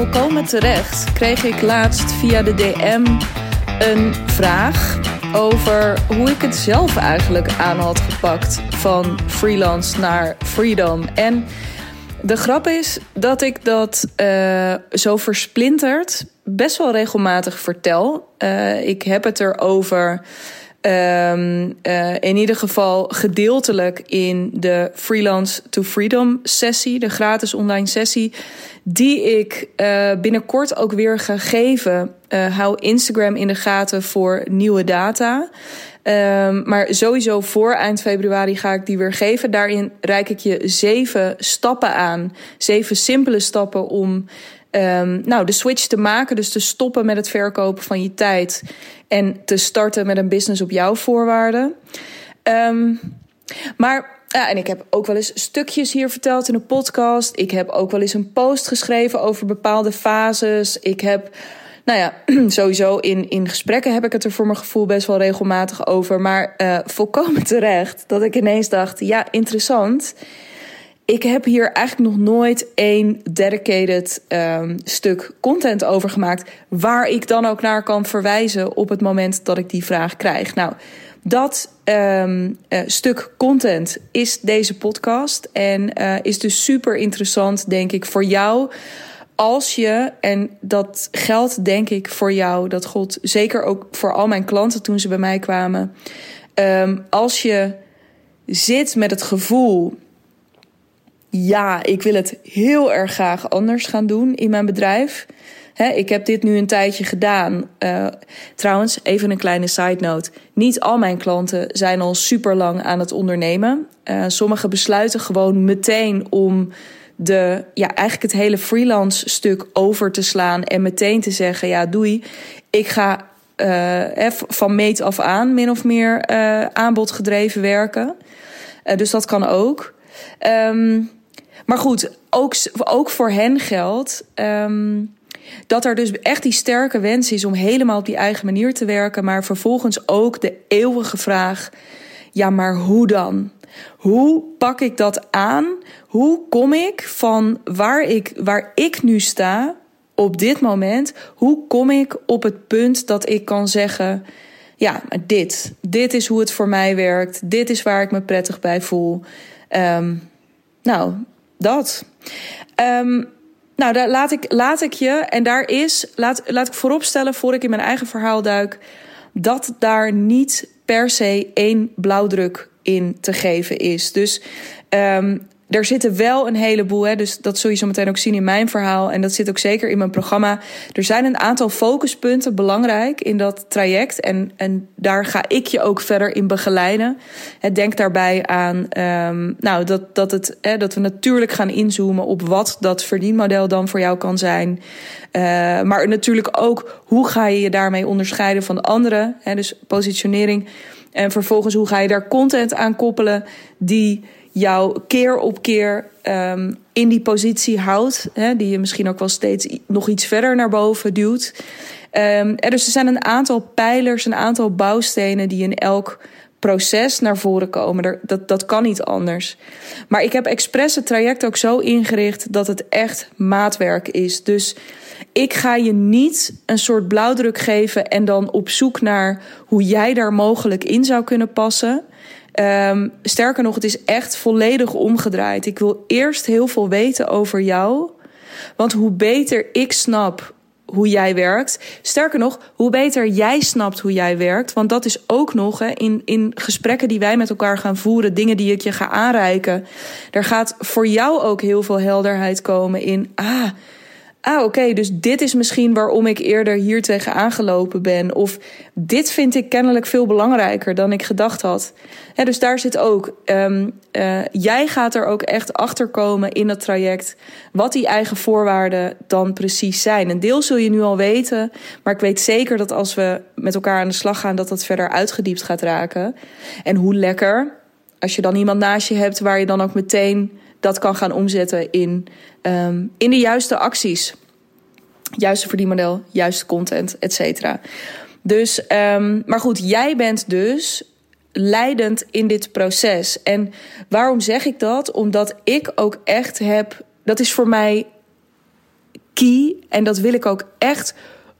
volkomen terecht kreeg ik laatst via de DM een vraag over hoe ik het zelf eigenlijk aan had gepakt van freelance naar freedom. En de grap is dat ik dat uh, zo versplinterd best wel regelmatig vertel. Uh, ik heb het erover. Um, uh, in ieder geval gedeeltelijk in de Freelance to Freedom sessie, de gratis online sessie, die ik uh, binnenkort ook weer ga geven. Uh, hou Instagram in de gaten voor nieuwe data. Um, maar sowieso voor eind februari ga ik die weer geven. Daarin reik ik je zeven stappen aan. Zeven simpele stappen om um, nou, de switch te maken. Dus te stoppen met het verkopen van je tijd. En te starten met een business op jouw voorwaarden. Um, maar ja, en ik heb ook wel eens stukjes hier verteld in een podcast. Ik heb ook wel eens een post geschreven over bepaalde fases. Ik heb, nou ja, sowieso in, in gesprekken heb ik het er voor mijn gevoel best wel regelmatig over. Maar uh, volkomen terecht dat ik ineens dacht: ja, interessant. Ik heb hier eigenlijk nog nooit één dedicated um, stuk content over gemaakt. Waar ik dan ook naar kan verwijzen op het moment dat ik die vraag krijg. Nou, dat um, uh, stuk content is deze podcast. En uh, is dus super interessant, denk ik, voor jou. Als je, en dat geldt denk ik voor jou, dat God zeker ook voor al mijn klanten toen ze bij mij kwamen. Um, als je zit met het gevoel ja, ik wil het heel erg graag anders gaan doen in mijn bedrijf. ik heb dit nu een tijdje gedaan. Uh, trouwens, even een kleine side note. Niet al mijn klanten zijn al super lang aan het ondernemen. Uh, sommigen besluiten gewoon meteen om de, ja, eigenlijk het hele freelance stuk over te slaan en meteen te zeggen: ja, doei. Ik ga uh, van meet af aan min of meer aanbodgedreven werken. dus dat kan ook. Um, maar goed, ook, ook voor hen geldt um, dat er dus echt die sterke wens is om helemaal op die eigen manier te werken. Maar vervolgens ook de eeuwige vraag: ja, maar hoe dan? Hoe pak ik dat aan? Hoe kom ik van waar ik, waar ik nu sta op dit moment? Hoe kom ik op het punt dat ik kan zeggen: ja, dit, dit is hoe het voor mij werkt. Dit is waar ik me prettig bij voel. Um, nou, dat. Um, nou, daar laat ik, laat ik je, en daar is, laat, laat ik vooropstellen voor ik in mijn eigen verhaal duik, dat daar niet per se één blauwdruk in te geven is. Dus um, er zitten wel een heleboel, hè, dus dat zul je zo meteen ook zien in mijn verhaal. En dat zit ook zeker in mijn programma. Er zijn een aantal focuspunten belangrijk in dat traject. En, en daar ga ik je ook verder in begeleiden. Denk daarbij aan um, nou, dat, dat, het, hè, dat we natuurlijk gaan inzoomen op wat dat verdienmodel dan voor jou kan zijn. Uh, maar natuurlijk ook hoe ga je je daarmee onderscheiden van anderen. Hè, dus positionering. En vervolgens hoe ga je daar content aan koppelen die jou keer op keer um, in die positie houdt. Hè, die je misschien ook wel steeds nog iets verder naar boven duwt. Er, dus er zijn een aantal pijlers, een aantal bouwstenen die in elk proces naar voren komen. Dat, dat kan niet anders. Maar ik heb expres het traject ook zo ingericht dat het echt maatwerk is. Dus ik ga je niet een soort blauwdruk geven en dan op zoek naar hoe jij daar mogelijk in zou kunnen passen. Um, sterker nog, het is echt volledig omgedraaid. Ik wil eerst heel veel weten over jou. Want hoe beter ik snap hoe jij werkt. Sterker nog, hoe beter jij snapt hoe jij werkt. Want dat is ook nog hè, in, in gesprekken die wij met elkaar gaan voeren, dingen die ik je ga aanreiken. Er gaat voor jou ook heel veel helderheid komen in. Ah, ah, oké, dus dit is misschien waarom ik eerder hier tegen aangelopen ben. Of dit vind ik kennelijk veel belangrijker dan ik gedacht had. Dus daar zit ook, um, uh, jij gaat er ook echt achter komen in dat traject wat die eigen voorwaarden dan precies zijn. Een deel zul je nu al weten, maar ik weet zeker dat als we met elkaar aan de slag gaan, dat dat verder uitgediept gaat raken. En hoe lekker als je dan iemand naast je hebt waar je dan ook meteen dat kan gaan omzetten in, um, in de juiste acties. Juiste verdienmodel, juiste content, et cetera. Dus, um, maar goed, jij bent dus leidend in dit proces. En waarom zeg ik dat? Omdat ik ook echt heb. Dat is voor mij key. En dat wil ik ook echt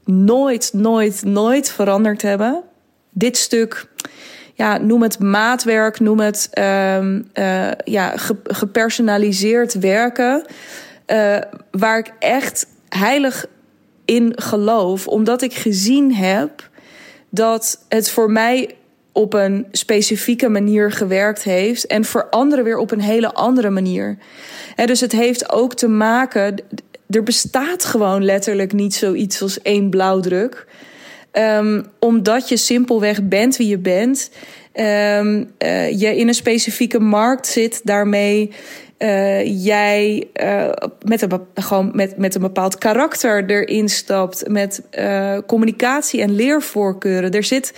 nooit, nooit, nooit veranderd hebben. Dit stuk, ja, noem het maatwerk, noem het um, uh, ja, gepersonaliseerd werken. Uh, waar ik echt heilig in geloof, omdat ik gezien heb dat het voor mij op een specifieke manier gewerkt heeft en voor anderen weer op een hele andere manier. Dus het heeft ook te maken. Er bestaat gewoon letterlijk niet zoiets als één blauwdruk. Um, omdat je simpelweg bent wie je bent. Um, uh, je in een specifieke markt zit, daarmee uh, jij uh, met, een, gewoon met, met een bepaald karakter erin stapt, met communicatie en leervoorkeuren. Er, zit,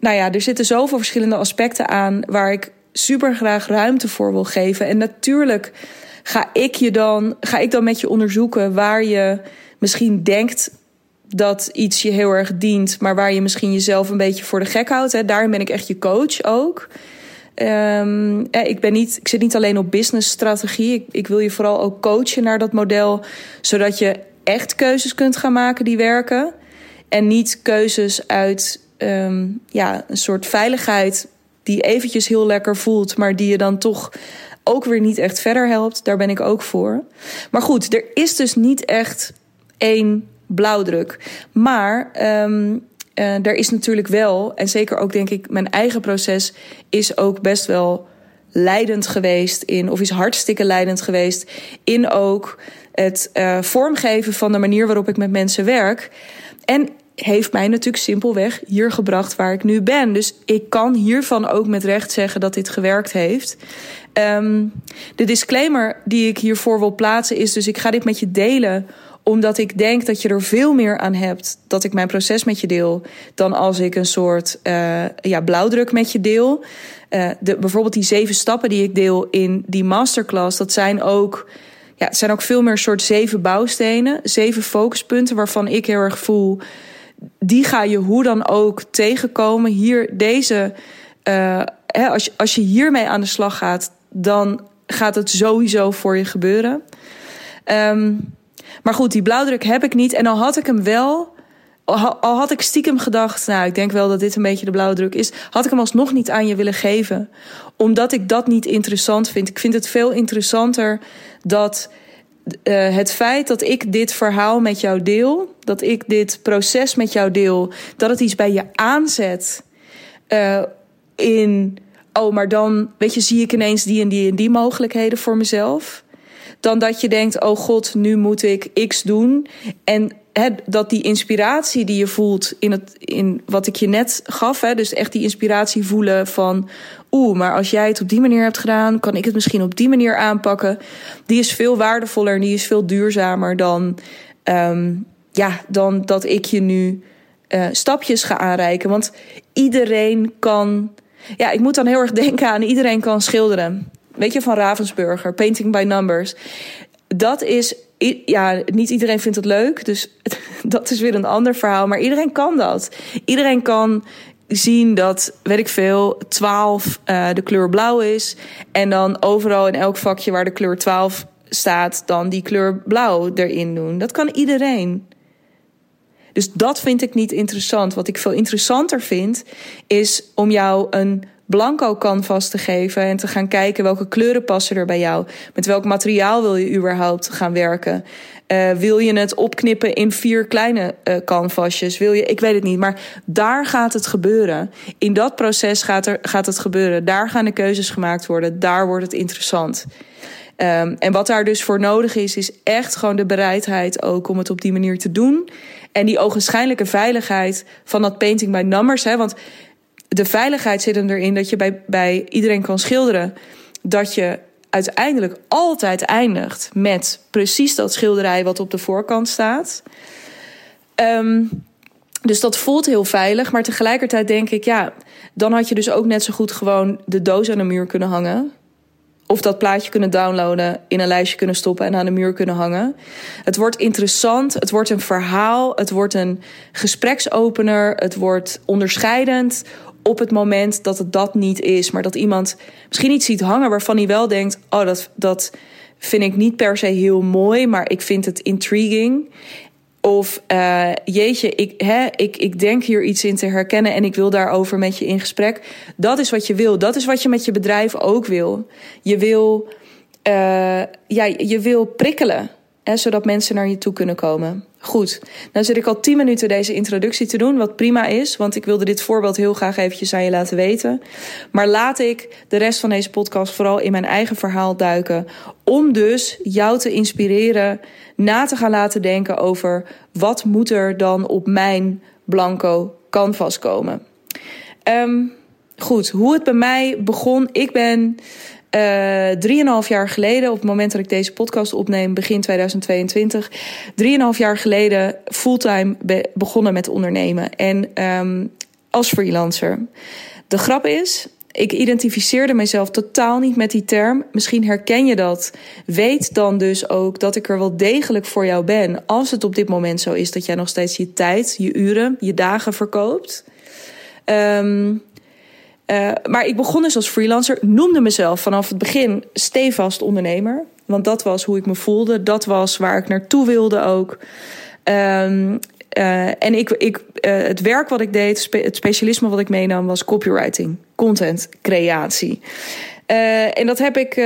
nou ja, er zitten zoveel verschillende aspecten aan waar ik super graag ruimte voor wil geven. En natuurlijk ga ik je dan, ga ik dan met je onderzoeken waar je misschien denkt dat iets je heel erg dient, maar waar je misschien jezelf een beetje voor de gek houdt. Hè. Daarin ben ik echt je coach ook. Um, ik, ben niet, ik zit niet alleen op businessstrategie. Ik, ik wil je vooral ook coachen naar dat model, zodat je echt keuzes kunt gaan maken die werken. En niet keuzes uit um, ja, een soort veiligheid die eventjes heel lekker voelt, maar die je dan toch ook weer niet echt verder helpt. Daar ben ik ook voor. Maar goed, er is dus niet echt één blauwdruk. Maar um, er is natuurlijk wel, en zeker ook denk ik, mijn eigen proces is ook best wel leidend geweest in, of is hartstikke leidend geweest in ook het uh, vormgeven van de manier waarop ik met mensen werk. En heeft mij natuurlijk simpelweg hier gebracht waar ik nu ben. Dus ik kan hiervan ook met recht zeggen dat dit gewerkt heeft. Um, de disclaimer die ik hiervoor wil plaatsen is dus: ik ga dit met je delen omdat ik denk dat je er veel meer aan hebt dat ik mijn proces met je deel. dan als ik een soort uh, ja, blauwdruk met je deel. Uh, de, bijvoorbeeld die zeven stappen die ik deel in die masterclass. dat zijn ook. Ja, het zijn ook veel meer soort zeven bouwstenen. Zeven focuspunten waarvan ik heel erg voel. Die ga je hoe dan ook tegenkomen. Hier, deze. Uh, hè, als, je, als je hiermee aan de slag gaat, dan gaat het sowieso voor je gebeuren. Um, maar goed, die blauwdruk heb ik niet. En al had ik hem wel, al had ik stiekem gedacht, nou, ik denk wel dat dit een beetje de blauwdruk is, had ik hem alsnog niet aan je willen geven. Omdat ik dat niet interessant vind. Ik vind het veel interessanter dat uh, het feit dat ik dit verhaal met jou deel, dat ik dit proces met jou deel, dat het iets bij je aanzet uh, in, oh, maar dan, weet je, zie ik ineens die en die en die mogelijkheden voor mezelf dan dat je denkt: oh god, nu moet ik X doen. En dat die inspiratie die je voelt in, het, in wat ik je net gaf, hè, dus echt die inspiratie voelen van. Oeh, maar als jij het op die manier hebt gedaan, kan ik het misschien op die manier aanpakken. Die is veel waardevoller en die is veel duurzamer dan, um, ja, dan dat ik je nu uh, stapjes ga aanreiken. Want iedereen kan. Ja, ik moet dan heel erg denken aan iedereen kan schilderen weet je, van Ravensburger, Painting by Numbers. Dat is, ja, niet iedereen vindt het leuk, dus dat is weer een ander verhaal. Maar iedereen kan dat. Iedereen kan zien dat, weet ik veel, 12 uh, de kleur blauw is. En dan overal in elk vakje waar de kleur 12 staat, dan die kleur blauw erin doen. Dat kan iedereen. Dus dat vind ik niet interessant. Wat ik veel interessanter vind, is om jou een blanco canvas te geven en te gaan kijken welke kleuren passen er bij jou. Met welk materiaal wil je überhaupt gaan werken? Uh, wil je het opknippen in vier kleine uh, canvasjes? Wil je, ik weet het niet, maar daar gaat het gebeuren. In dat proces gaat, er, gaat het gebeuren. Daar gaan de keuzes gemaakt worden. Daar wordt het interessant. Um, en wat daar dus voor nodig is, is echt gewoon de bereidheid ook om het op die manier te doen. En die ogenschijnlijke veiligheid van dat painting by numbers. Hè, want de veiligheid zit hem erin dat je bij, bij iedereen kan schilderen. Dat je uiteindelijk altijd eindigt met precies dat schilderij wat op de voorkant staat. Um, dus dat voelt heel veilig. Maar tegelijkertijd denk ik, ja, dan had je dus ook net zo goed gewoon de doos aan de muur kunnen hangen. Of dat plaatje kunnen downloaden, in een lijstje kunnen stoppen en aan de muur kunnen hangen. Het wordt interessant, het wordt een verhaal, het wordt een gespreksopener, het wordt onderscheidend op het moment dat het dat niet is. Maar dat iemand misschien iets ziet hangen waarvan hij wel denkt: oh, dat, dat vind ik niet per se heel mooi, maar ik vind het intriguing. Of uh, jeetje, ik, hè, ik, ik denk hier iets in te herkennen en ik wil daarover met je in gesprek. Dat is wat je wil. Dat is wat je met je bedrijf ook wil. Je wil, uh, ja, je wil prikkelen, hè, zodat mensen naar je toe kunnen komen. Goed, nou zit ik al 10 minuten deze introductie te doen, wat prima is, want ik wilde dit voorbeeld heel graag eventjes aan je laten weten. Maar laat ik de rest van deze podcast vooral in mijn eigen verhaal duiken, om dus jou te inspireren na te gaan laten denken over wat moet er dan op mijn blanco canvas komen. Um, goed, hoe het bij mij begon. Ik ben drieënhalf jaar geleden, op het moment dat ik deze podcast opneem, begin 2022, drieënhalf jaar geleden fulltime be begonnen met ondernemen. En um, als freelancer. De grap is, ik identificeerde mezelf totaal niet met die term. Misschien herken je dat. Weet dan dus ook dat ik er wel degelijk voor jou ben. Als het op dit moment zo is dat jij nog steeds je tijd, je uren, je dagen verkoopt. Um, uh, maar ik begon dus als freelancer, noemde mezelf vanaf het begin stevast ondernemer. Want dat was hoe ik me voelde. Dat was waar ik naartoe wilde ook. Um, uh, en ik, ik, uh, het werk wat ik deed, het specialisme wat ik meenam, was copywriting, content, creatie. En dat heb ik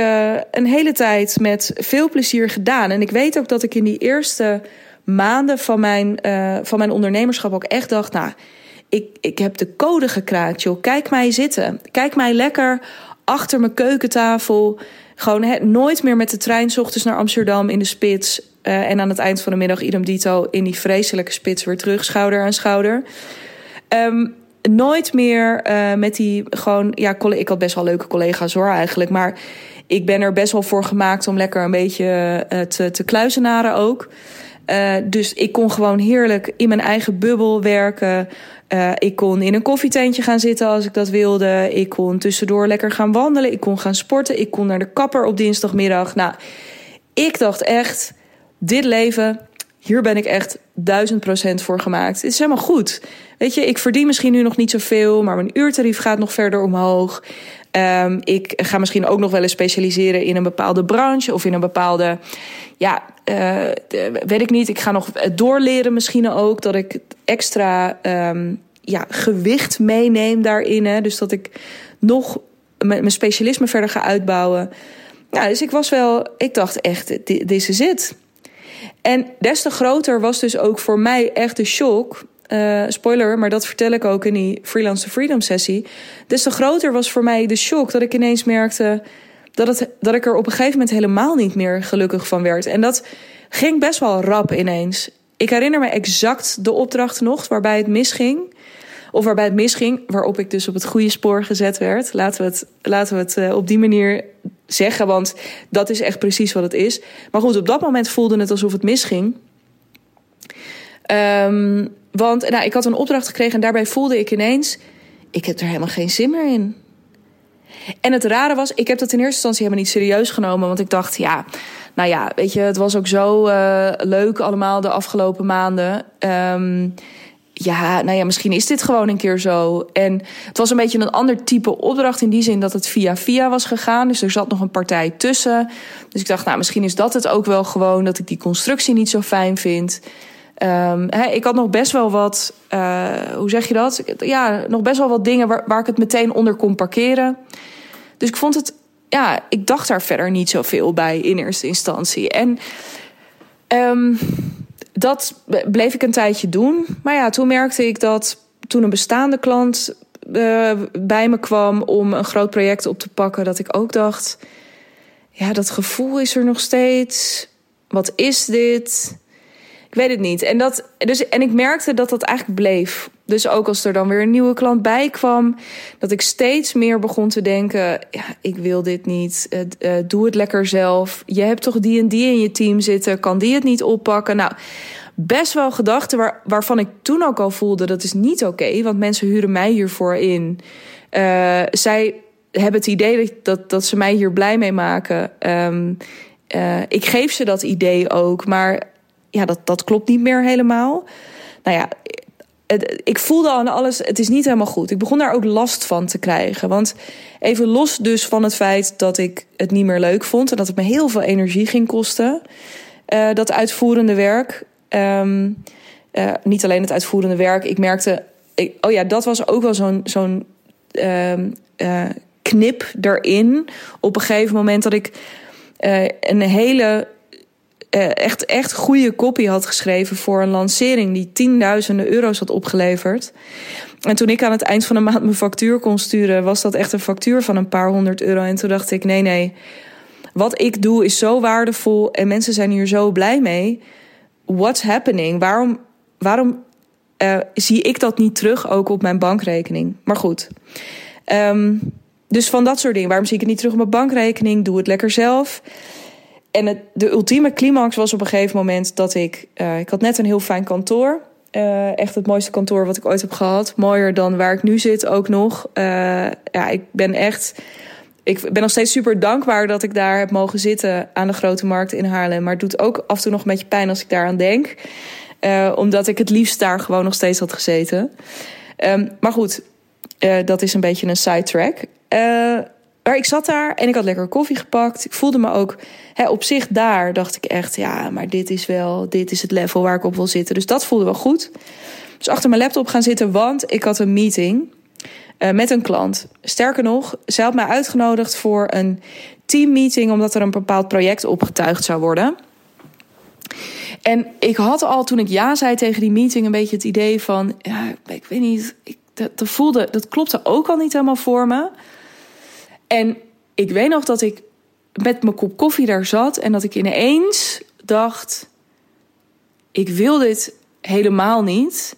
een hele tijd met veel plezier gedaan. En ik weet ook dat ik in die eerste maanden van mijn, van mijn ondernemerschap ook echt dacht, nou ik, ik heb de code gekraakt, joh. Kijk mij zitten. Kijk mij lekker achter mijn keukentafel. Gewoon nooit meer met de trein ochtends naar Amsterdam in de spits. Uh, en aan het eind van de middag idem dito in die vreselijke spits weer terug, schouder aan schouder. Um, nooit meer uh, met die gewoon... Ja, ik had best wel leuke collega's hoor eigenlijk. Maar ik ben er best wel voor gemaakt om lekker een beetje uh, te, te kluizenaren ook. Uh, dus ik kon gewoon heerlijk in mijn eigen bubbel werken. Uh, ik kon in een koffietentje gaan zitten als ik dat wilde. Ik kon tussendoor lekker gaan wandelen. Ik kon gaan sporten. Ik kon naar de kapper op dinsdagmiddag. Nou, ik dacht echt, dit leven, hier ben ik echt duizend procent voor gemaakt. Het is helemaal goed. Weet je, ik verdien misschien nu nog niet zoveel, maar mijn uurtarief gaat nog verder omhoog. Um, ik ga misschien ook nog wel eens specialiseren in een bepaalde branche of in een bepaalde. Ja, uh, weet ik niet. Ik ga nog doorleren misschien ook. Dat ik extra um, ja, gewicht meeneem daarin. Hè. Dus dat ik nog mijn specialisme verder ga uitbouwen. Ja, dus ik was wel. Ik dacht echt, dit is het. En des te groter was dus ook voor mij echt de shock uh, spoiler, maar dat vertel ik ook in die Freelance Freedom sessie. Des te groter was voor mij de shock dat ik ineens merkte dat, dat ik er op een gegeven moment helemaal niet meer gelukkig van werd. En dat ging best wel rap ineens. Ik herinner me exact de opdracht nog waarbij het misging. Of waarbij het misging, waarop ik dus op het goede spoor gezet werd. Laten we het, laten we het uh, op die manier zeggen, want dat is echt precies wat het is. Maar goed, op dat moment voelde het alsof het misging. Um, want nou, ik had een opdracht gekregen en daarbij voelde ik ineens... ik heb er helemaal geen zin meer in. En het rare was, ik heb dat in eerste instantie helemaal niet serieus genomen. Want ik dacht, ja, nou ja, weet je, het was ook zo uh, leuk allemaal de afgelopen maanden. Um, ja, nou ja, misschien is dit gewoon een keer zo. En het was een beetje een ander type opdracht in die zin dat het via via was gegaan. Dus er zat nog een partij tussen. Dus ik dacht, nou, misschien is dat het ook wel gewoon dat ik die constructie niet zo fijn vind. He, ik had nog best wel wat, uh, hoe zeg je dat? Ja, nog best wel wat dingen waar, waar ik het meteen onder kon parkeren. Dus ik vond het, ja, ik dacht daar verder niet zoveel bij in eerste instantie. En um, dat bleef ik een tijdje doen. Maar ja, toen merkte ik dat toen een bestaande klant uh, bij me kwam om een groot project op te pakken, dat ik ook dacht: ja, dat gevoel is er nog steeds. Wat is dit? Weet het niet. En, dat, dus, en ik merkte dat dat eigenlijk bleef. Dus ook als er dan weer een nieuwe klant bij kwam, dat ik steeds meer begon te denken: ja, ik wil dit niet. Uh, doe het lekker zelf. Je hebt toch die en die in je team zitten. Kan die het niet oppakken? Nou, best wel gedachten waar, waarvan ik toen ook al voelde: dat is niet oké, want mensen huren mij hiervoor in. Uh, zij hebben het idee dat, dat ze mij hier blij mee maken. Um, uh, ik geef ze dat idee ook, maar ja, dat, dat klopt niet meer helemaal. Nou ja, ik voelde aan alles, het is niet helemaal goed. Ik begon daar ook last van te krijgen. Want even los dus van het feit dat ik het niet meer leuk vond... en dat het me heel veel energie ging kosten... Uh, dat uitvoerende werk... Um, uh, niet alleen het uitvoerende werk. Ik merkte, oh ja, dat was ook wel zo'n zo'n um, uh, knip erin. Op een gegeven moment dat ik een hele echt, echt goede copy had geschreven voor een lancering die tienduizenden euro's had opgeleverd. En toen ik aan het eind van de maand mijn factuur kon sturen, was dat echt een factuur van een paar honderd euro. En toen dacht ik: nee, nee, wat ik doe is zo waardevol en mensen zijn hier zo blij mee. What's happening? Waarom, waarom uh, zie ik dat niet terug ook op mijn bankrekening? Maar goed. Um, dus van dat soort dingen. Waarom zie ik het niet terug op mijn bankrekening? Doe het lekker zelf. En het, de ultieme climax was op een gegeven moment dat ik... Uh, ik had net een heel fijn kantoor. Uh, echt het mooiste kantoor wat ik ooit heb gehad. Mooier dan waar ik nu zit ook nog. Uh, ja, ik ben echt... Ik ben nog steeds super dankbaar dat ik daar heb mogen zitten aan de grote markt in Haarlem. Maar het doet ook af en toe nog een beetje pijn als ik daaraan denk. Omdat ik het liefst daar gewoon nog steeds had gezeten. Um, maar goed, dat is een beetje een sidetrack. Maar ik zat daar en ik had lekker koffie gepakt. Ik voelde me ook hè, op zich daar, dacht ik echt, ja, maar dit is wel, dit is het level waar ik op wil zitten. Dus dat voelde wel goed. Dus achter mijn laptop gaan zitten, want ik had een meeting uh, met een klant. Sterker nog, zij had mij uitgenodigd voor een teammeeting, omdat er een bepaald project opgetuigd zou worden. En ik had al toen ik ja zei tegen die meeting een beetje het idee van, ja, ik weet niet, ik, dat, dat voelde, dat klopte ook al niet helemaal voor me. En ik weet nog dat ik met mijn kop koffie daar zat en dat ik ineens dacht: ik wil dit helemaal niet.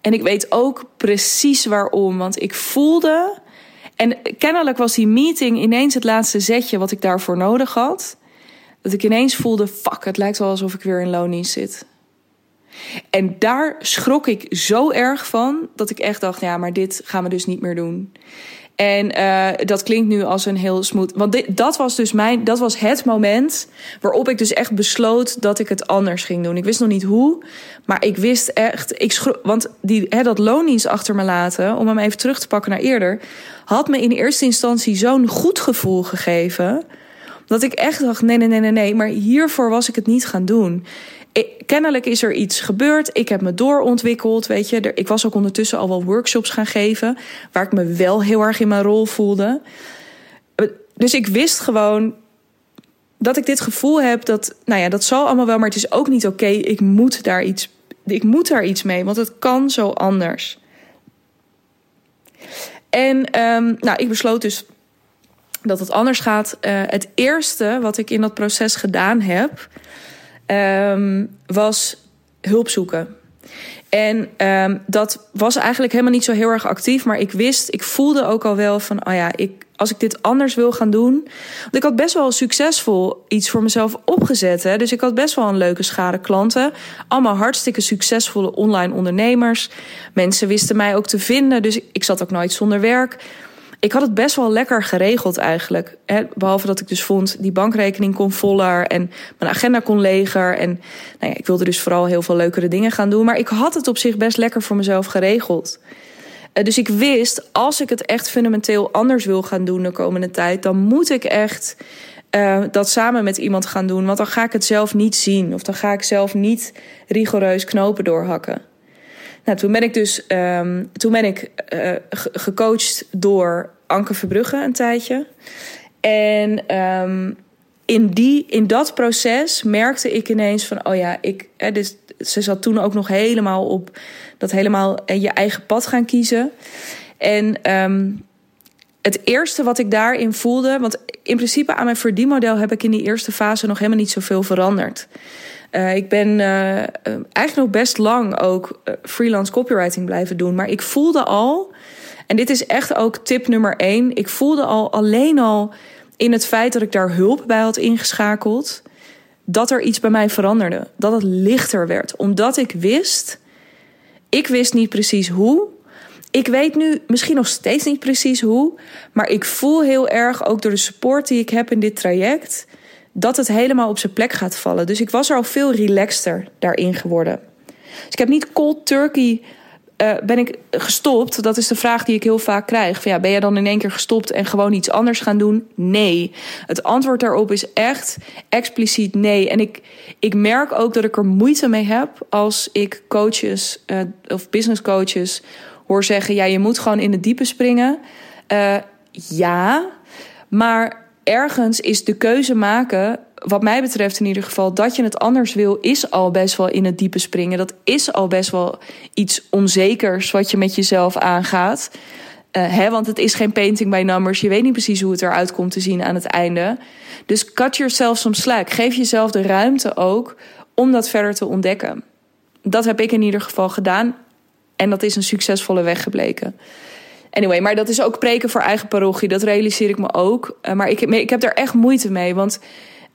En ik weet ook precies waarom, want ik voelde. En kennelijk was die meeting ineens het laatste zetje wat ik daarvoor nodig had. Dat ik ineens voelde: fuck, het lijkt wel alsof ik weer in loondienst zit. En daar schrok ik zo erg van dat ik echt dacht: ja, maar dit gaan we dus niet meer doen. En uh, dat klinkt nu als een heel smooth. Want dit, dat was dus mijn. Dat was het moment waarop ik dus echt besloot dat ik het anders ging doen. Ik wist nog niet hoe. Maar ik wist echt. Ik want die, hè, dat loondienst achter me laten. Om hem even terug te pakken naar eerder. Had me in eerste instantie zo'n goed gevoel gegeven. Dat ik echt dacht: nee, nee, nee, nee. Maar hiervoor was ik het niet gaan doen kennelijk is er iets gebeurd. Ik heb me doorontwikkeld, weet je. Ik was ook ondertussen al wel workshops gaan geven... waar ik me wel heel erg in mijn rol voelde. Dus ik wist gewoon dat ik dit gevoel heb dat... nou ja, dat zal allemaal wel, maar het is ook niet oké. Ik moet daar iets... Ik moet daar iets mee, want het kan zo anders. En um, nou, ik besloot dus dat het anders gaat. Uh, het eerste wat ik in dat proces gedaan heb um, was hulp zoeken. En um, dat was eigenlijk helemaal niet zo heel erg actief. Maar ik wist, ik voelde ook al wel van, oh ja, ik, als ik dit anders wil gaan doen. Want ik had best wel succesvol iets voor mezelf opgezet. Hè? Dus ik had best wel een leuke schade klanten. Allemaal hartstikke succesvolle online ondernemers. Mensen wisten mij ook te vinden. Dus ik zat ook nooit zonder werk ik had het best wel lekker geregeld eigenlijk. Behalve dat ik dus vond, die bankrekening kon voller en mijn agenda kon leger. En nou ja, ik wilde dus vooral heel veel leukere dingen gaan doen. Maar ik had het op zich best lekker voor mezelf geregeld. Uh, dus ik wist, als ik het echt fundamenteel anders wil gaan doen de komende tijd, dan moet ik echt uh, dat samen met iemand gaan doen. Want dan ga ik het zelf niet zien. Of dan ga ik zelf niet rigoureus knopen doorhakken. Nou, toen ben ik dus um, toen ben ik uh, gecoacht door Anke Verbrugge een tijdje. En um, in, die, in dat proces merkte ik ineens van, oh ja, ik, hè, dus, ze zat toen ook nog helemaal op dat helemaal je eigen pad gaan kiezen. En um, het eerste wat ik daarin voelde, want in principe aan mijn verdienmodel heb ik in die eerste fase nog helemaal niet zoveel veranderd. Uh, ik ben uh, eigenlijk nog best lang ook freelance copywriting blijven doen. Maar ik voelde al, en dit is echt ook tip nummer één. Ik voelde al alleen al in het feit dat ik daar hulp bij had ingeschakeld. Dat er iets bij mij veranderde. Dat het lichter werd. Omdat ik wist, ik wist niet precies hoe. Ik weet nu misschien nog steeds niet precies hoe. Maar ik voel heel erg ook door de support die ik heb in dit traject dat het helemaal op zijn plek gaat vallen. Dus ik was er al veel relaxter daarin geworden. Dus ik heb niet cold turkey uh, ben ik gestopt? Dat is de vraag die ik heel vaak krijg. Van, ja, ben je dan in één keer gestopt en gewoon iets anders gaan doen? Nee. Het antwoord daarop is echt expliciet nee. En ik, ik merk ook dat ik er moeite mee heb als ik coaches uh, of business coaches hoor zeggen: ja, je moet gewoon in het diepe springen. Uh, ja, maar ergens is de keuze maken wat mij betreft in ieder geval, dat je het anders wil, is al best wel in het diepe springen. Dat is al best wel iets onzekers wat je met jezelf aangaat. Uh, hè, want het is geen painting by numbers. Je weet niet precies hoe het eruit komt te zien aan het einde. Dus cut yourself some slack. Geef jezelf de ruimte ook om dat verder te ontdekken. Dat heb ik in ieder geval gedaan. En dat is een succesvolle weg gebleken. Anyway, maar dat is ook preken voor eigen parochie. Dat realiseer ik me ook. Uh, maar ik, ik heb er echt moeite mee. Want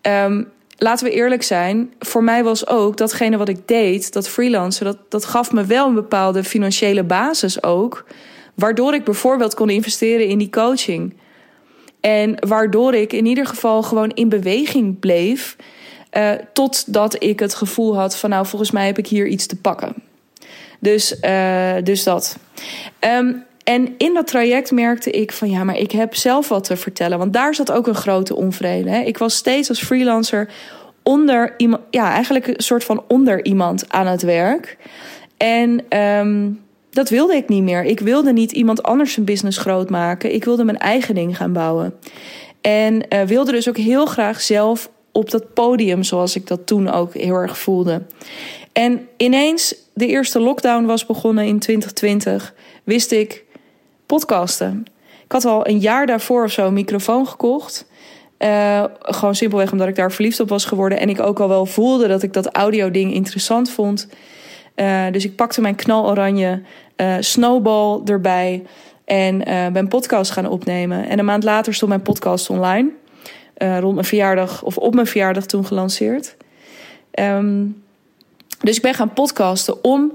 Um, laten we eerlijk zijn, voor mij was ook datgene wat ik deed, dat freelancen, dat, dat gaf me wel een bepaalde financiële basis ook. Waardoor ik bijvoorbeeld kon investeren in die coaching. En waardoor ik in ieder geval gewoon in beweging bleef. Uh, totdat ik het gevoel had van nou, volgens mij heb ik hier iets te pakken. Dus, uh, dus dat. Um, en in dat traject merkte ik van ja, maar ik heb zelf wat te vertellen. Want daar zat ook een grote onvrede. Hè. Ik was steeds als freelancer onder iemand, ja, eigenlijk een soort van onder iemand aan het werk. En um, dat wilde ik niet meer. Ik wilde niet iemand anders een business groot maken. Ik wilde mijn eigen ding gaan bouwen. En uh, wilde dus ook heel graag zelf op dat podium, zoals ik dat toen ook heel erg voelde. En ineens, de eerste lockdown was begonnen in 2020, wist ik podcasten. Ik had al een jaar daarvoor of zo een microfoon gekocht. Uh, gewoon simpelweg omdat ik daar verliefd op was geworden. En ik ook al wel voelde dat ik dat audio-ding interessant vond. Uh, dus ik pakte mijn knaloranje uh, snowball erbij. En ben podcast gaan opnemen. En een maand later stond mijn podcast online. rond mijn verjaardag, of op mijn verjaardag toen gelanceerd. Um, dus ik ben gaan podcasten om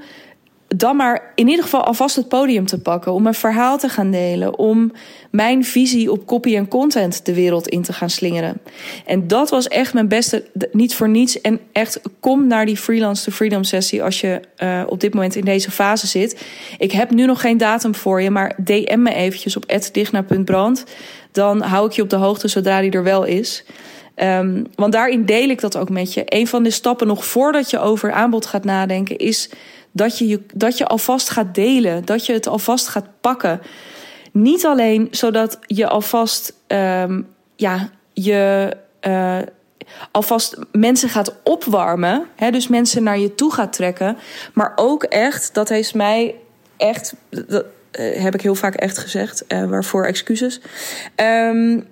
dan maar in ieder geval alvast het podium te pakken. Om een verhaal te gaan delen. Om mijn visie op copy en content de wereld in te gaan slingeren. En dat was echt mijn beste, niet voor niets. En echt, kom naar die Freelance to Freedom sessie als je uh, op dit moment in deze fase zit. Ik heb nu nog geen datum voor je, maar DM me eventjes op digna.brand. Dan hou ik je op de hoogte zodra die er wel is. Um, want daarin deel ik dat ook met je. Een van de stappen nog voordat je over aanbod gaat nadenken is dat je, dat je alvast gaat delen, dat je het alvast gaat pakken. Niet alleen zodat je alvast um, ja, je uh, alvast mensen gaat opwarmen, hè, dus mensen naar je toe gaat trekken, maar ook echt, dat heeft mij echt, dat uh, heb ik heel vaak echt gezegd, uh, waarvoor excuses. Um,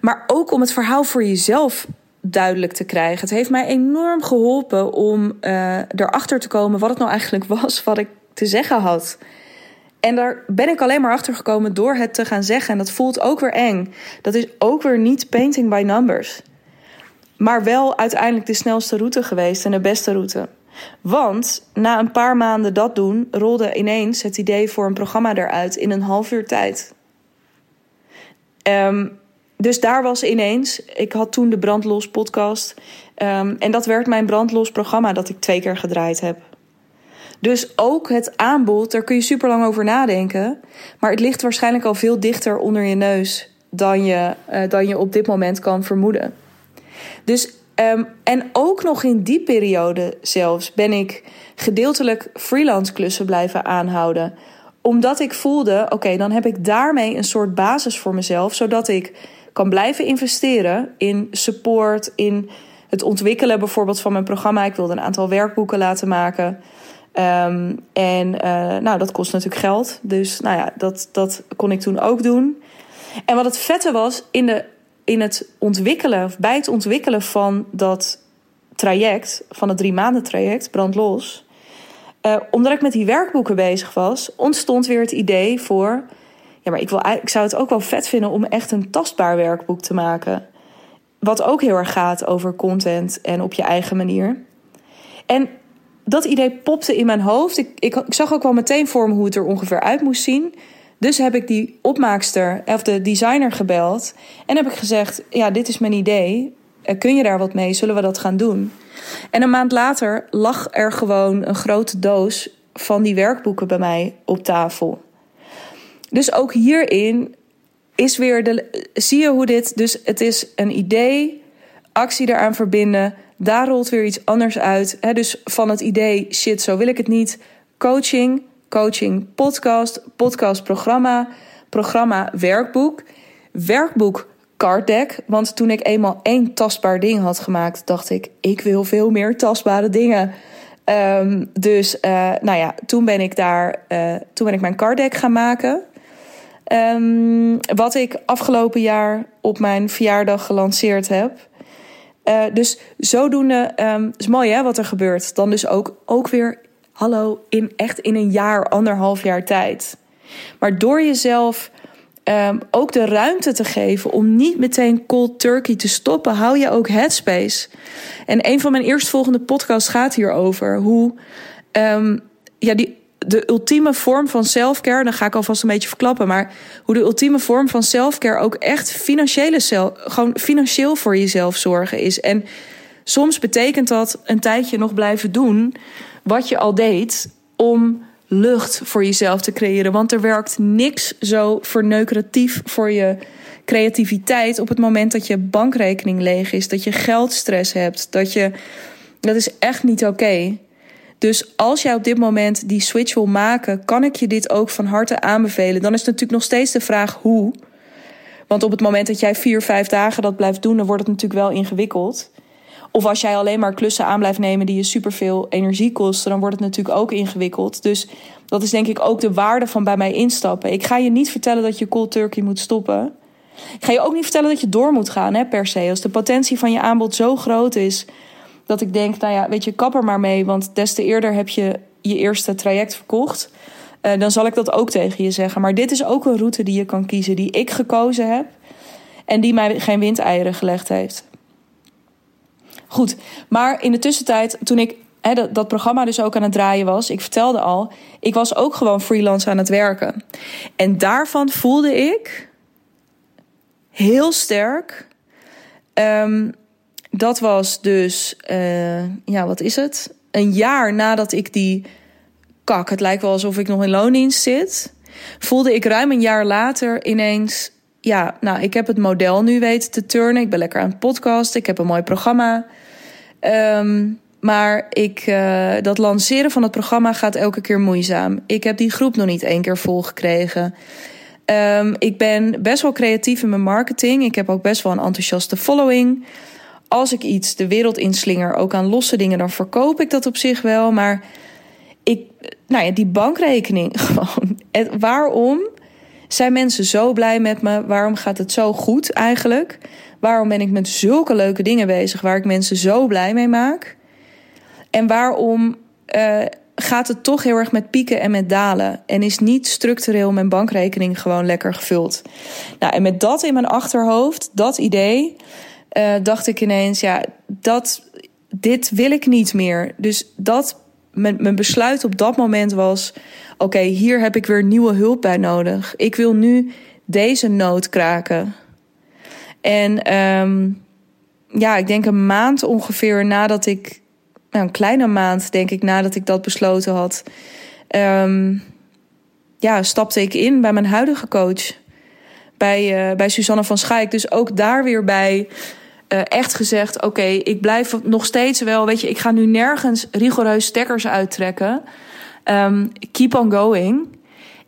maar ook om het verhaal voor jezelf duidelijk te krijgen. Het heeft mij enorm geholpen om uh, erachter te komen wat het nou eigenlijk was wat ik te zeggen had. En daar ben ik alleen maar achter gekomen door het te gaan zeggen. En dat voelt ook weer eng. Dat is ook weer niet painting by numbers. Maar wel uiteindelijk de snelste route geweest en de beste route. Want na een paar maanden dat doen, rolde ineens het idee voor een programma eruit in een half uur tijd. Um, dus daar was ineens, ik had toen de Brandlos podcast. Um, en dat werd mijn Brandlos programma dat ik twee keer gedraaid heb. Dus ook het aanbod, daar kun je super lang over nadenken. Maar het ligt waarschijnlijk al veel dichter onder je neus dan je, uh, dan je op dit moment kan vermoeden. Dus, um, en ook nog in die periode zelfs ben ik gedeeltelijk freelance klussen blijven aanhouden. Omdat ik voelde, oké, dan heb ik daarmee een soort basis voor mezelf, zodat ik kan blijven investeren in support, in het ontwikkelen bijvoorbeeld van mijn programma. Ik wilde een aantal werkboeken laten maken. Um, en uh, nou, dat kost natuurlijk geld. Dus nou ja, dat, dat kon ik toen ook doen. En wat het vette was, in, de, in het ontwikkelen, bij het ontwikkelen van dat traject, van het drie maanden traject, brandlos. Uh, omdat ik met die werkboeken bezig was, ontstond weer het idee voor ja, maar ik, wil, ik zou het ook wel vet vinden om echt een tastbaar werkboek te maken. Wat ook heel erg gaat over content en op je eigen manier. En dat idee popte in mijn hoofd. Ik, ik, ik zag ook wel meteen voor me hoe het er ongeveer uit moest zien. Dus heb ik die opmaakster of de designer gebeld. En heb ik gezegd: Ja, dit is mijn idee. Eh, kun je daar wat mee? Zullen we dat gaan doen? En een maand later lag er gewoon een grote doos van die werkboeken bij mij op tafel. Dus ook hierin is weer de. Zie je hoe dit. Dus het is een idee, actie eraan verbinden. Daar rolt weer iets anders uit. dus van het idee, shit, zo wil ik het niet. Coaching, coaching, podcast, podcast, programma, programma, werkboek. Werkboek, card deck. Want toen ik eenmaal één tastbaar ding had gemaakt, dacht ik, ik wil veel meer tastbare dingen. Um, dus uh, nou ja, toen ben ik daar, uh, toen ben ik mijn card deck gaan maken. Um, wat ik afgelopen jaar op mijn verjaardag gelanceerd heb. Uh, dus zodoende um, is mooi hè, wat er gebeurt. Dan dus ook, ook weer, hallo, in echt in een jaar, anderhalf jaar tijd. Maar door jezelf um, ook de ruimte te geven om niet meteen cold turkey te stoppen, hou je ook headspace. En een van mijn eerstvolgende podcasts gaat hierover. Hoe ja, die, de ultieme vorm van selfcare, dan ga ik alvast een beetje verklappen, maar hoe de ultieme vorm van selfcare ook echt financiële zelf, gewoon financieel voor jezelf zorgen is. En soms betekent dat een tijdje nog blijven doen wat je al deed om lucht voor jezelf te creëren. Want er werkt niks zo verneukeratief voor je creativiteit op het moment dat je bankrekening leeg is, dat je geldstress hebt, dat je. Dat is echt niet oké. Dus als jij op dit moment die switch wil maken, kan ik je dit ook van harte aanbevelen. Dan is het natuurlijk nog steeds de vraag hoe. Want op het moment dat jij vier, vijf dagen dat blijft doen, dan wordt het natuurlijk wel ingewikkeld. Of als jij alleen maar klussen aan blijft nemen die je superveel energie kosten, dan wordt het natuurlijk ook ingewikkeld. Dus dat is denk ik ook de waarde van bij mij instappen. Ik ga je niet vertellen dat je cold turkey moet stoppen. Ik ga je ook niet vertellen dat je door moet gaan, hè, per se. Als de potentie van je aanbod zo groot is dat ik denk, nou ja, weet je, kap er maar mee. Want des te eerder heb je je eerste traject verkocht. Uh, dan zal ik dat ook tegen je zeggen. Maar dit is ook een route die je kan kiezen, die ik gekozen heb. En die mij geen windeieren gelegd heeft. Goed, maar in de tussentijd, toen ik dat, dat programma dus ook aan het draaien was, ik vertelde al, ik was ook gewoon freelance aan het werken. En daarvan voelde ik heel sterk. Um, dat was dus, uh, ja, wat is het? Een jaar nadat ik die kak, het lijkt wel alsof ik nog in loondienst zit, voelde ik ruim een jaar later ineens, ja, nou, ik heb het model nu weten te turnen. Ik ben lekker aan het ik heb een mooi programma. Um, maar ik, uh, dat lanceren van het programma gaat elke keer moeizaam. Ik heb die groep nog niet één keer volgekregen. Um, ik ben best wel creatief in mijn marketing. Ik heb ook best wel een enthousiaste following als ik iets de wereld inslinger, ook aan losse dingen, dan verkoop ik dat op zich wel. Maar ik, nou ja, die bankrekening gewoon. waarom zijn mensen zo blij met me? Waarom gaat het zo goed eigenlijk? Waarom ben ik met zulke leuke dingen bezig waar ik mensen zo blij mee maak? En waarom uh, gaat het toch heel erg met pieken en met dalen? En is niet structureel mijn bankrekening gewoon lekker gevuld? Nou, en met dat in mijn achterhoofd, dat idee uh, dacht ik ineens, ja, dat, dit wil ik niet meer. Dus dat, mijn, mijn besluit op dat moment was: oké, hier heb ik weer nieuwe hulp bij nodig. Ik wil nu deze nood kraken. En um, ja, ik denk een maand ongeveer nadat ik, nou, een kleine maand denk ik nadat ik dat besloten had, um, ja, stapte ik in bij mijn huidige coach. Bij, uh, bij Susanne van Schaik. Dus ook daar weer bij uh, echt gezegd: oké, ik blijf nog steeds wel. Weet je, ik ga nu nergens rigoureus stekkers uittrekken. Um, keep on going.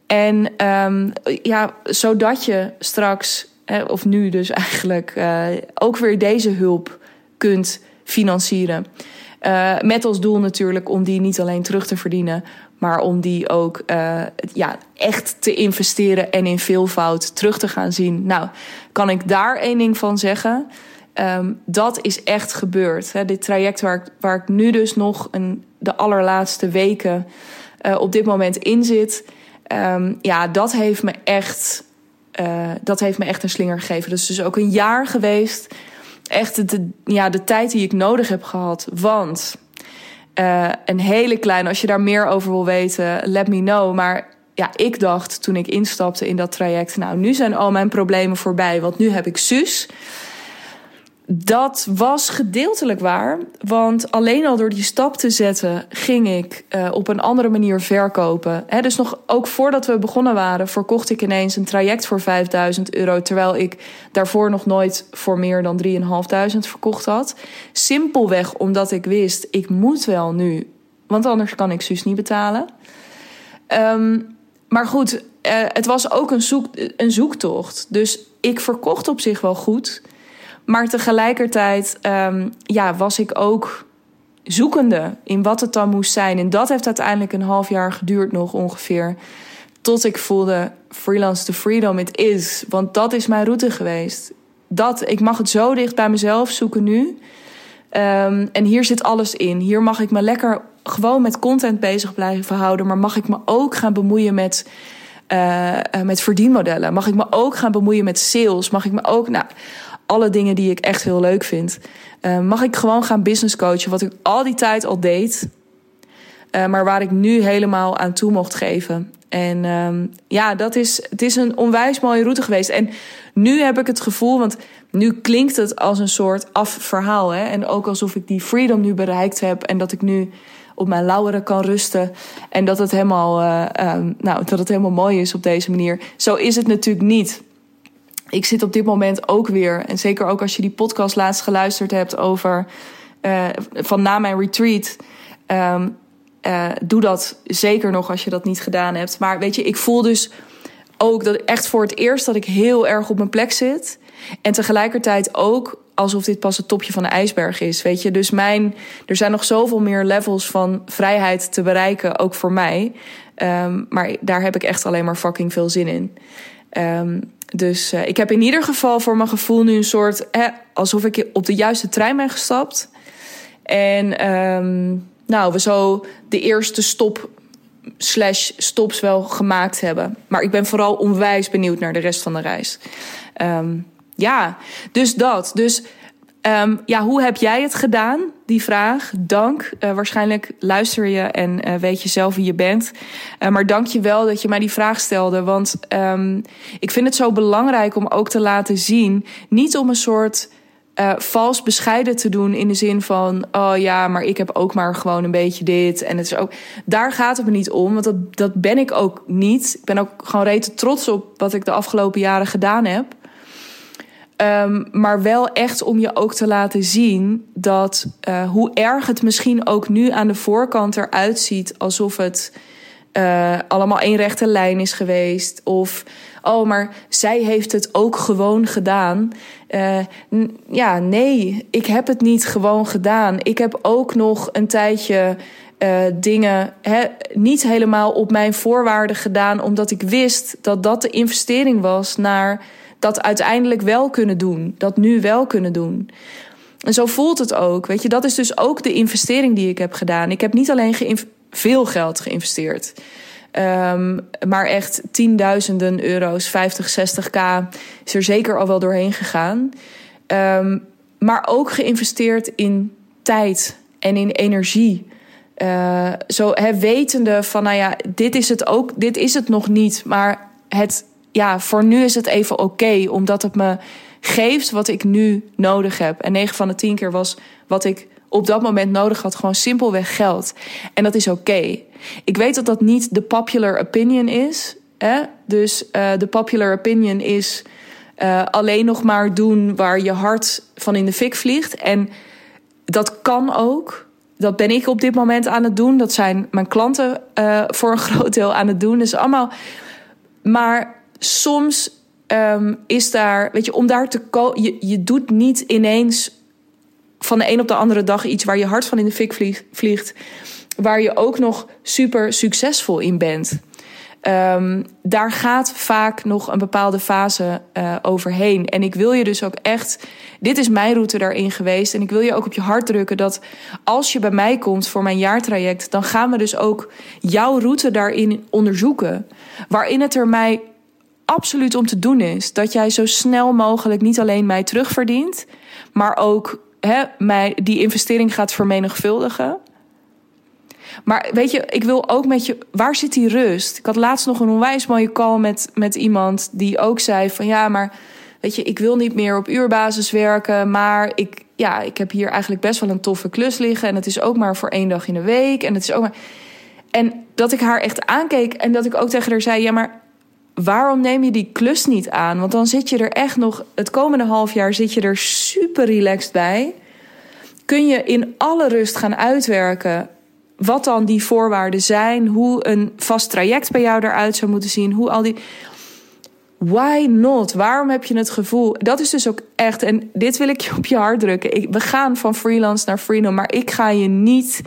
En um, ja, zodat je straks, of nu dus eigenlijk, uh, ook weer deze hulp kunt financieren. Uh, met als doel natuurlijk om die niet alleen terug te verdienen, maar om die ook ja, echt te investeren en in veelvoud terug te gaan zien. Nou, kan ik daar één ding van zeggen? Um, dat is echt gebeurd. Hè. Dit traject waar ik, waar ik nu dus nog een, de allerlaatste weken uh, op dit moment in zit. Um, ja, dat heeft me echt. Uh, dat heeft me echt een slinger gegeven. Is dus ook een jaar geweest. Echt de, ja, de tijd die ik nodig heb gehad. Want uh, een hele kleine, als je daar meer over wil weten, let me know. Maar ja, ik dacht toen ik instapte in dat traject, nou, nu zijn al mijn problemen voorbij. Want nu heb ik zus. Dat was gedeeltelijk waar. Want alleen al door die stap te zetten, ging ik uh, op een andere manier verkopen. Dus nog ook voordat we begonnen waren, verkocht ik ineens een traject voor 5000 euro. Terwijl ik daarvoor nog nooit voor meer dan 3.500 verkocht had. Simpelweg omdat ik wist, ik moet wel nu. Want anders kan ik Suus niet betalen. Um, maar goed, uh, het was ook een, zoek, een zoektocht. Dus ik verkocht op zich wel goed. Maar tegelijkertijd um, ja, was ik ook zoekende in wat het dan moest zijn. En dat heeft uiteindelijk een half jaar geduurd nog ongeveer. Tot ik voelde, freelance to freedom, it is. Want dat is mijn route geweest. Dat, ik mag het zo dicht bij mezelf zoeken nu. Um, en hier zit alles in. Hier mag ik me lekker gewoon met content bezig blijven houden. Maar mag ik me ook gaan bemoeien met, uh, met verdienmodellen? Mag ik me ook gaan bemoeien met sales? Mag ik me ook... Nou, alle dingen die ik echt heel leuk vind. Uh, mag ik gewoon gaan business coachen, wat ik al die tijd al deed. Uh, maar waar ik nu helemaal aan toe mocht geven. En um, ja, dat is, het is een onwijs mooie route geweest. En nu heb ik het gevoel, want nu klinkt het als een soort afverhaal. Hè? En ook alsof ik die freedom nu bereikt heb. En dat ik nu op mijn lauweren kan rusten. En dat het helemaal, uh, um, nou, dat het helemaal mooi is op deze manier. Zo is het natuurlijk niet ik zit op dit moment ook weer, en zeker ook als je die podcast laatst geluisterd hebt over uh, van na mijn retreat. Um, uh, doe dat zeker nog als je dat niet gedaan hebt. Maar weet je, ik voel dus ook dat echt voor het eerst dat ik heel erg op mijn plek zit. En tegelijkertijd ook alsof dit pas het topje van de ijsberg is. Weet je, dus mijn, er zijn nog zoveel meer levels van vrijheid te bereiken, ook voor mij. Um, maar daar heb ik echt alleen maar fucking veel zin in. Um, dus uh, ik heb in ieder geval voor mijn gevoel nu een soort... Eh, alsof ik op de juiste trein ben gestapt. En um, nou, we zo de eerste stop slash stops wel gemaakt hebben. Maar ik ben vooral onwijs benieuwd naar de rest van de reis. Um, ja, dus dat. Dus Um, ja, hoe heb jij het gedaan? Die vraag. Dank. Uh, waarschijnlijk luister je en uh, weet je zelf wie je bent. Uh, maar dank je wel dat je mij die vraag stelde. Want um, ik vind het zo belangrijk om ook te laten zien. Niet om een soort vals bescheiden te doen in de zin van: oh ja, maar ik heb ook maar gewoon een beetje dit. En het is ook. Daar gaat het me niet om, want dat, dat ben ik ook niet. Ik ben ook gewoon rete trots op wat ik de afgelopen jaren gedaan heb. Um, maar wel echt om je ook te laten zien dat uh, hoe erg het misschien ook nu aan de voorkant eruit ziet alsof het uh, allemaal één rechte lijn is geweest. Of oh, maar zij heeft het ook gewoon gedaan. Uh, ja, nee, ik heb het niet gewoon gedaan. Ik heb ook nog een tijdje dingen niet helemaal op mijn voorwaarden gedaan, omdat ik wist dat dat de investering was naar dat uiteindelijk wel kunnen doen. Dat nu wel kunnen doen. En zo voelt het ook. Weet je, dat is dus ook de investering die ik heb gedaan. Ik heb niet alleen veel geld geïnvesteerd. Um, maar echt tienduizenden euro's, 50, 60k is er zeker al wel doorheen gegaan. Um, maar ook geïnvesteerd in tijd en in energie. Uh, zo hè, wetende van, nou ja, dit is het ook, dit is het nog niet, maar het ja, voor nu is het even oké, omdat het me geeft wat ik nu nodig heb. En 9 van de 10 keer was wat ik op dat moment nodig had, gewoon simpelweg geld. En dat is oké. Ik weet dat dat niet de popular opinion is. Hè? Dus uh, de popular opinion is uh, alleen nog maar doen waar je hart van in de fik vliegt. En dat kan ook. Dat ben ik op dit moment aan het doen. Dat zijn mijn klanten uh, voor een groot deel aan het doen. Dus allemaal. Maar soms um, is daar, weet je, om daar te komen. Je, je doet niet ineens van de een op de andere dag iets waar je hart van in de fik vliegt. Waar je ook nog super succesvol in bent. Um, daar gaat vaak nog een bepaalde fase uh, overheen. En ik wil je dus ook echt. Dit is mijn route daarin geweest. En ik wil je ook op je hart drukken dat als je bij mij komt voor mijn jaartraject, dan gaan we dus ook jouw route daarin onderzoeken. Waarin het er mij absoluut om te doen is. Dat jij zo snel mogelijk niet alleen mij terugverdient, maar ook hè, mij die investering gaat vermenigvuldigen. Maar weet je, ik wil ook met je. Waar zit die rust? Ik had laatst nog een onwijs mooie call met, met iemand die ook zei: van ja, maar weet je, ik wil niet meer op uurbasis werken, maar ik, ja, ik heb hier eigenlijk best wel een toffe klus liggen. En het is ook maar voor één dag in de week. En het is ook maar. En dat ik haar echt aankeek en dat ik ook tegen haar zei: Ja, maar waarom neem je die klus niet aan? Want dan zit je er echt nog, het komende half jaar zit je er super relaxed bij. Kun je in alle rust gaan uitwerken wat dan die voorwaarden zijn, hoe een vast traject bij jou eruit zou moeten zien, hoe al die. Why not? Waarom heb je het gevoel? Dat is dus ook echt, en dit wil ik je op je hart drukken. we gaan van freelance naar freedom, maar ik ga je niet.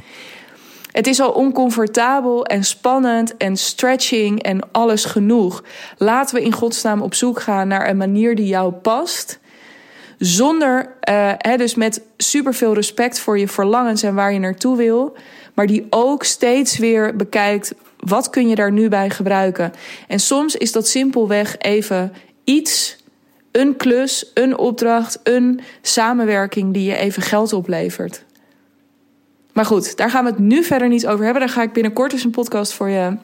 Het is al oncomfortabel en spannend en stretching en alles genoeg. Laten we in godsnaam op zoek gaan naar een manier die jou past. Zonder, uh, dus met superveel respect voor je verlangens en waar je naartoe wil. Maar die ook steeds weer bekijkt wat kun je daar nu bij gebruiken? En soms is dat simpelweg even iets, een klus, een opdracht, een samenwerking die je even geld oplevert. Maar goed, daar gaan we het nu verder niet over hebben. Daar ga ik binnenkort eens een podcast voor je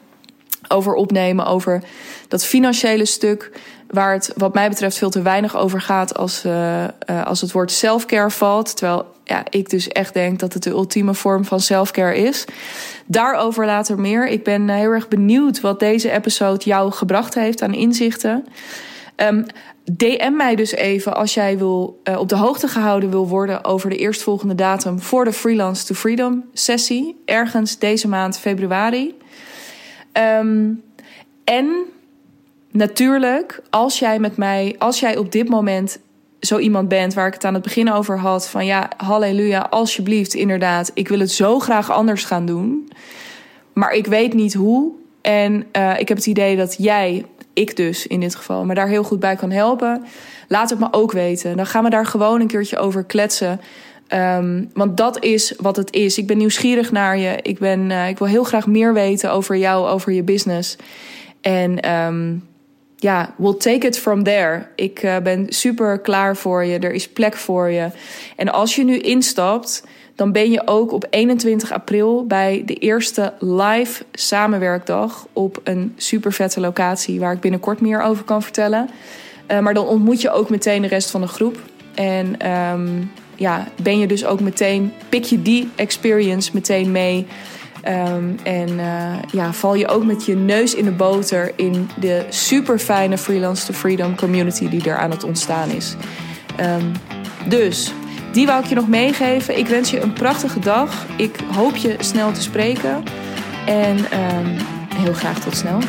over opnemen. Over dat financiële stuk. Waar het wat mij betreft veel te weinig over gaat als, uh, uh, als het woord selfcare valt. Terwijl ja, ik dus echt denk dat het de ultieme vorm van selfcare is. Daarover later meer. Ik ben heel erg benieuwd wat deze episode jou gebracht heeft aan inzichten. Um, DM mij dus even als jij wil, uh, op de hoogte gehouden wil worden over de eerstvolgende datum voor de Freelance to Freedom sessie. Ergens deze maand februari. Um, en natuurlijk, als jij met mij, als jij op dit moment zo iemand bent waar ik het aan het begin over had. Van ja, halleluja, alsjeblieft, inderdaad. Ik wil het zo graag anders gaan doen. Maar ik weet niet hoe. En uh, ik heb het idee dat jij, ik dus in dit geval, me daar heel goed bij kan helpen. Laat het me ook weten. Dan gaan we daar gewoon een keertje over kletsen. Um, want dat is wat het is. Ik ben nieuwsgierig naar je. Ik, ben, uh, ik wil heel graag meer weten over jou, over je business. En um, ja, we'll take it from there. Ik uh, ben super klaar voor je. Er is plek voor je. En als je nu instapt, dan ben je ook op 21 april bij de eerste live samenwerkdag op een super vette locatie waar ik binnenkort meer over kan vertellen. Uh, maar dan ontmoet je ook meteen de rest van de groep. En um, ja, ben je dus ook meteen, pik je die experience meteen mee. Um, en uh, ja, val je ook met je neus in de boter in de super fijne Freelance to Freedom community die er aan het ontstaan is. Um, dus die wou ik je nog meegeven. Ik wens je een prachtige dag. Ik hoop je snel te spreken. En um, heel graag tot snel.